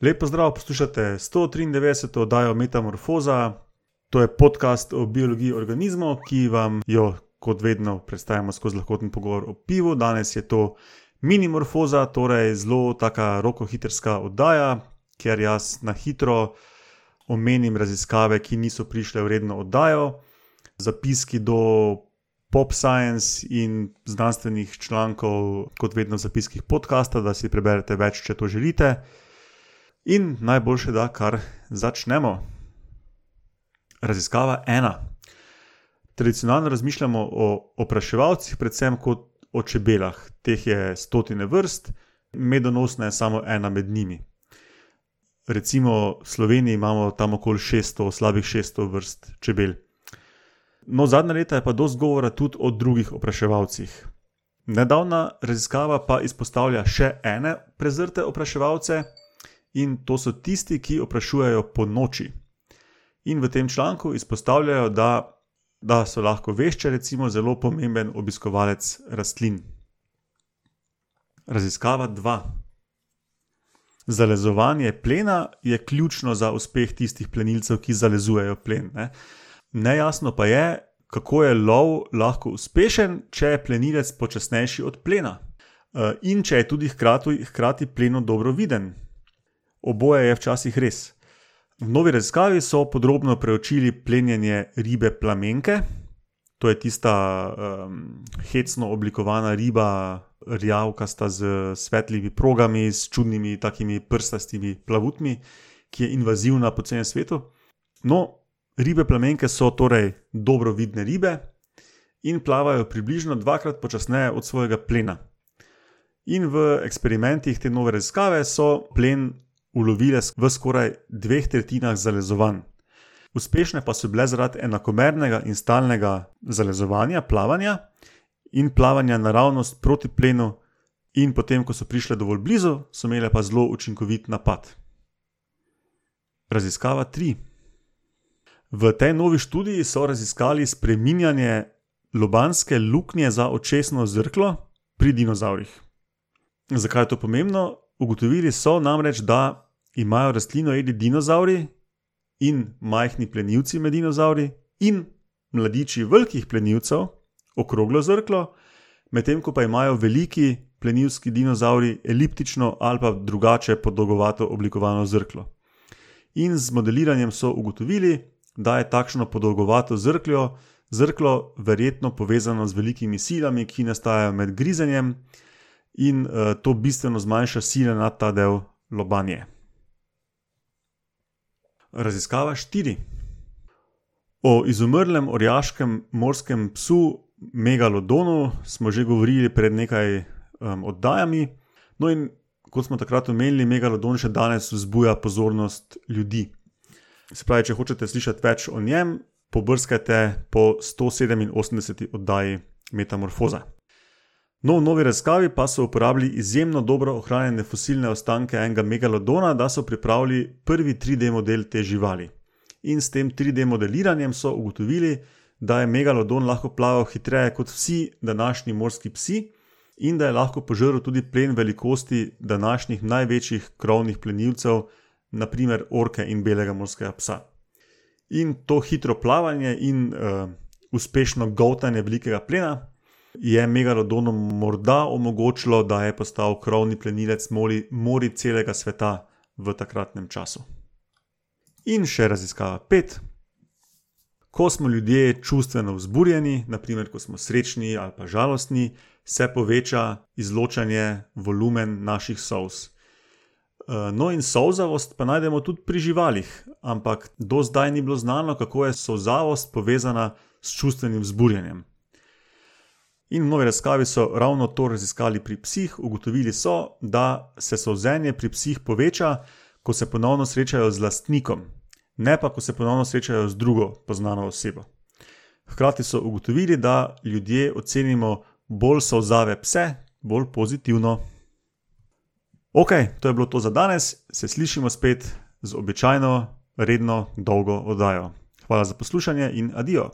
Lepo zdrav, poslušate 193. oddajo Metamorfoza. To je podcast o biologiji organizmov, ki vam jo, kot vedno, predstavljamo skozi lahkoten pogovor o pivu. Danes je to minimorfoza, torej zelo taka rokohitrska oddaja, ker jaz na hitro omenim raziskave, ki niso prišle v redno oddajo, zapiski do pop science in znanstvenih člankov, kot vedno v zapiskih podcasta, da si preberete več, če to želite. In najboljše, da kar začnemo. Raziskava ena. Tradicionalno razmišljamo o opraševalcih, predvsem kot o čebelah. Teh je stotine vrst, medonosna je samo ena med njimi. Recimo v Sloveniji imamo tam okoli šeststo, slabih šeststo vrst čebel. No, zadnja leta je pa dosti govora tudi o drugih opraševalcih. Nedavna raziskava pa izpostavlja še ene prezrte opraševalce, in to so tisti, ki oprašujejo ponoči. In v tem članku izpostavljajo, da, da so lahko vešče, recimo, zelo pomemben obiskovalec rastlin. Raziskava 2. Zalezovanje plena je ključno za uspeh tistih plenilcev, ki zalezujejo plen. Ne? Nejasno pa je, kako je lov lahko uspešen, če je plenilec počasnejši od plena. In če je tudi hkrati, hkrati pleno dobro viden, oboje je včasih res. V novi raziskavi so podrobno preučili plenjenje ribe plamenke, to je tista um, hecno oblikovana riba, rjavkasta z svetlimi progami, s čudnimi, takimi prstastimi plavutmi, ki je invazivna po celem svetu. No, ribe plamenke so torej dobro vidne ribe in plavajo približno dvakrat počasneje od svojega plena. In v eksperimentih te nove raziskave so plen ulovile v skoraj dveh tretjinah zalezovanj. Uspešne pa so bile zaradi enakomernega in stalnega zalezovanja, plavanja in plavanja naravnost proti plenu, in potem, ko so prišle dovolj blizu, so imele pa zelo učinkovit napad. Raziskava 3. V tej novi študiji so raziskali spreminjanje lobanske luknje za očesno zrklo pri dinozavrih. Zakaj je to pomembno? Ugotovili so namreč, da imajo rastlinoidi dinozauri in majhni plenilci med dinozauri in mladiči velikih plenilcev okroglo zrklo, medtem ko pa imajo veliki plenilski dinozauri eliptično ali pa drugače podolgovato oblikovano zrklo. In z modeliranjem so ugotovili, da je takšno podolgovato zrkljo, zrklo verjetno povezano z velikimi silami, ki nastajajo med grizenjem, in uh, to bistveno zmanjša sile na ta del lobanje. Raziskava 4. O izumrlem orjaškem morskem psu Megalodonu smo že govorili pred nekaj um, oddajami. No, in kot smo takrat omenili, Megalodon še danes vzbuja pozornost ljudi. Se pravi, če hočete slišati več o njem, pobrskajte po 187. oddaji Metamorfoza. No, v novi raziskavi pa so uporabili izjemno dobro ohranjene fosilne ostanke enega megalodona, da so pripravili prvi 3D model te živali. In s tem 3D modeliranjem so ugotovili, da je megalodon lahko plaval hitreje kot vsi današnji morski psi in da je lahko požrl tudi plen velikosti današnjih največjih krovnih plenilcev, naprimer orke in belega morskega psa. In to hitro plavanje in uh, uspešno gotanje velikega plena je megalodonom morda omogočilo, da je postal krovni plenilec mori, mori celega sveta v takratnem času. In še raziskava pet. Ko smo ljudje čustveno vzburjeni, naprimer, ko smo srečni ali pa žalostni, se poveča izločanje volumen naših solz. Eh, no, in solzavost pa najdemo tudi pri živalih, ampak do zdaj ni bilo znano, kako je solzavost povezana s čustvenim vzburjenjem. In v novi razkavi so ravno to raziskali pri psih, ugotovili so, da se solzenje pri psih poveča, ko se ponovno srečajo z lastnikom, ne pa ko se ponovno srečajo z drugo poznano osebo. Hkrati so ugotovili, da ljudje ocenimo bolj solzave pse, bolj pozitivno. Ok, to je bilo to za danes, se slišimo spet z običajno, redno, dolgo oddajo. Hvala za poslušanje in adijo.